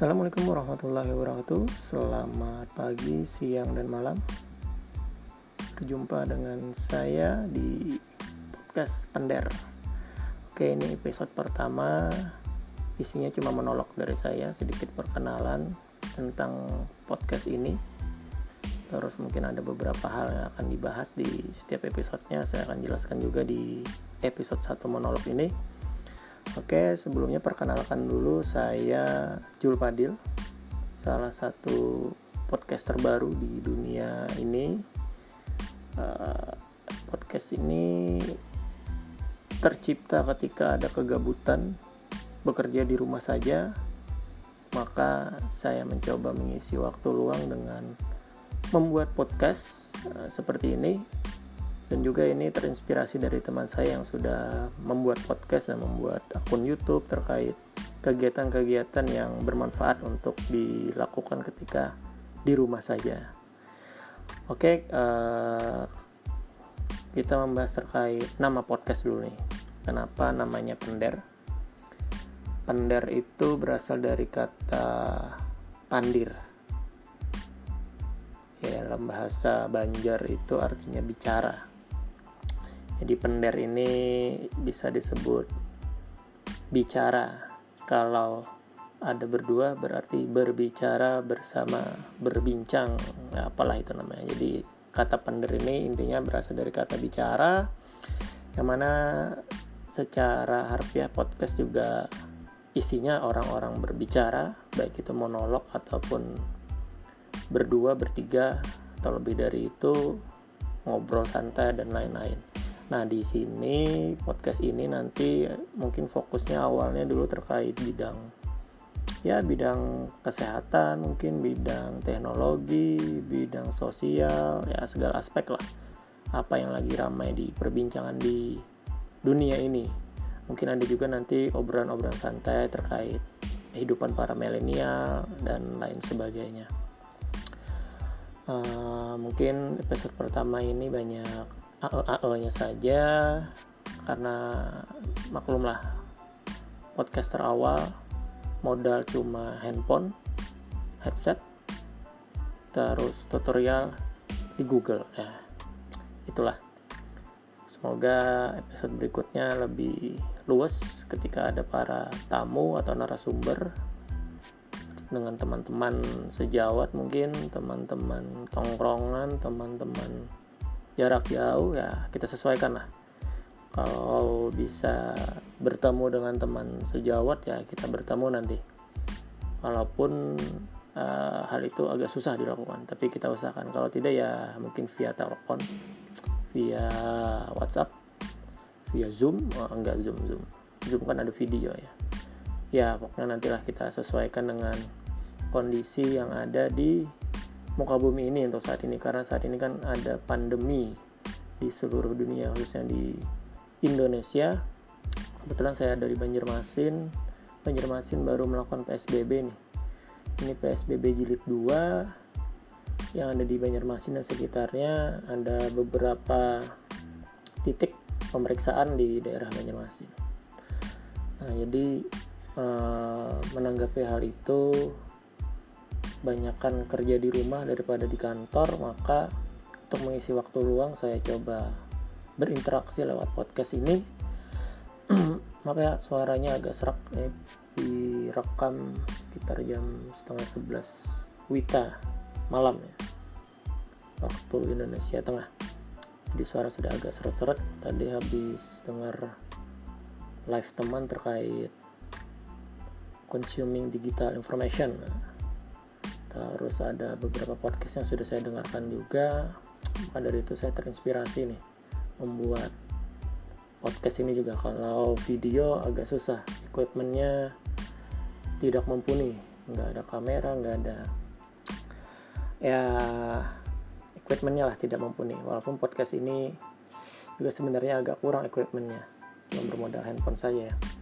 Assalamualaikum warahmatullahi wabarakatuh. Selamat pagi, siang, dan malam. Berjumpa dengan saya di podcast Pender. Oke ini episode pertama. Isinya cuma monolog dari saya Sedikit perkenalan tentang podcast ini. Terus mungkin ada beberapa hal yang akan dibahas di setiap episodenya. Saya akan jelaskan juga di episode 1 monolog ini Oke, sebelumnya perkenalkan dulu saya Jul Padil, salah satu podcast terbaru di dunia ini. Uh, podcast ini tercipta ketika ada kegabutan bekerja di rumah saja, maka saya mencoba mengisi waktu luang dengan membuat podcast uh, seperti ini dan juga ini terinspirasi dari teman saya yang sudah membuat podcast dan membuat akun YouTube terkait kegiatan-kegiatan yang bermanfaat untuk dilakukan ketika di rumah saja. Oke, uh, kita membahas terkait nama podcast dulu nih. Kenapa namanya Pender? Pender itu berasal dari kata pandir. Ya, dalam bahasa Banjar itu artinya bicara jadi pender ini bisa disebut bicara. Kalau ada berdua berarti berbicara bersama, berbincang, ya apalah itu namanya. Jadi kata pender ini intinya berasal dari kata bicara yang mana secara harfiah podcast juga isinya orang-orang berbicara baik itu monolog ataupun berdua bertiga atau lebih dari itu ngobrol santai dan lain-lain Nah, di sini podcast ini nanti mungkin fokusnya awalnya dulu terkait bidang ya bidang kesehatan, mungkin bidang teknologi, bidang sosial, ya segala aspek lah. Apa yang lagi ramai di perbincangan di dunia ini. Mungkin ada juga nanti obrolan-obrolan santai terkait kehidupan para milenial dan lain sebagainya. Uh, mungkin episode pertama ini banyak AE-AE-nya saja karena maklumlah podcaster awal modal cuma handphone, headset, terus tutorial di Google ya. Itulah. Semoga episode berikutnya lebih luas ketika ada para tamu atau narasumber dengan teman-teman sejawat mungkin, teman-teman tongkrongan, teman-teman jarak jauh ya kita sesuaikan lah. Kalau bisa bertemu dengan teman sejawat ya kita bertemu nanti. Walaupun uh, hal itu agak susah dilakukan tapi kita usahakan. Kalau tidak ya mungkin via telepon via WhatsApp via Zoom. Oh, enggak Zoom Zoom. Zoom kan ada video ya. Ya pokoknya nantilah kita sesuaikan dengan kondisi yang ada di muka bumi ini untuk saat ini. Karena saat ini kan ada pandemi di seluruh dunia khususnya di Indonesia. Kebetulan saya dari Banjarmasin. Banjarmasin baru melakukan PSBB nih. Ini PSBB jilid 2 yang ada di Banjarmasin dan sekitarnya. Ada beberapa titik pemeriksaan di daerah Banjarmasin. Nah jadi eh, menanggapi hal itu banyakkan kerja di rumah daripada di kantor maka untuk mengisi waktu luang saya coba berinteraksi lewat podcast ini. Maka suaranya agak serak. Eh, direkam sekitar jam setengah sebelas Wita malam ya. Waktu Indonesia Tengah. Jadi suara sudah agak seret-seret. Tadi habis dengar live teman terkait consuming digital information terus ada beberapa podcast yang sudah saya dengarkan juga. Maka dari itu saya terinspirasi nih membuat podcast ini juga. Kalau video agak susah equipmentnya tidak mumpuni. Nggak ada kamera nggak ada ya equipmentnya lah tidak mumpuni. Walaupun podcast ini juga sebenarnya agak kurang equipmentnya. Cuma bermodal handphone saya ya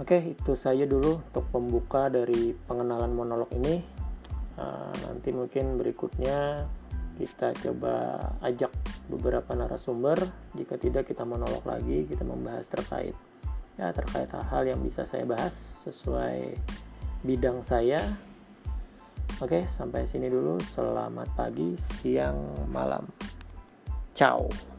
Oke, itu saja dulu untuk pembuka dari pengenalan monolog ini. Uh, nanti mungkin berikutnya kita coba ajak beberapa narasumber. Jika tidak kita monolog lagi, kita membahas terkait ya terkait hal-hal yang bisa saya bahas sesuai bidang saya oke sampai sini dulu selamat pagi siang malam ciao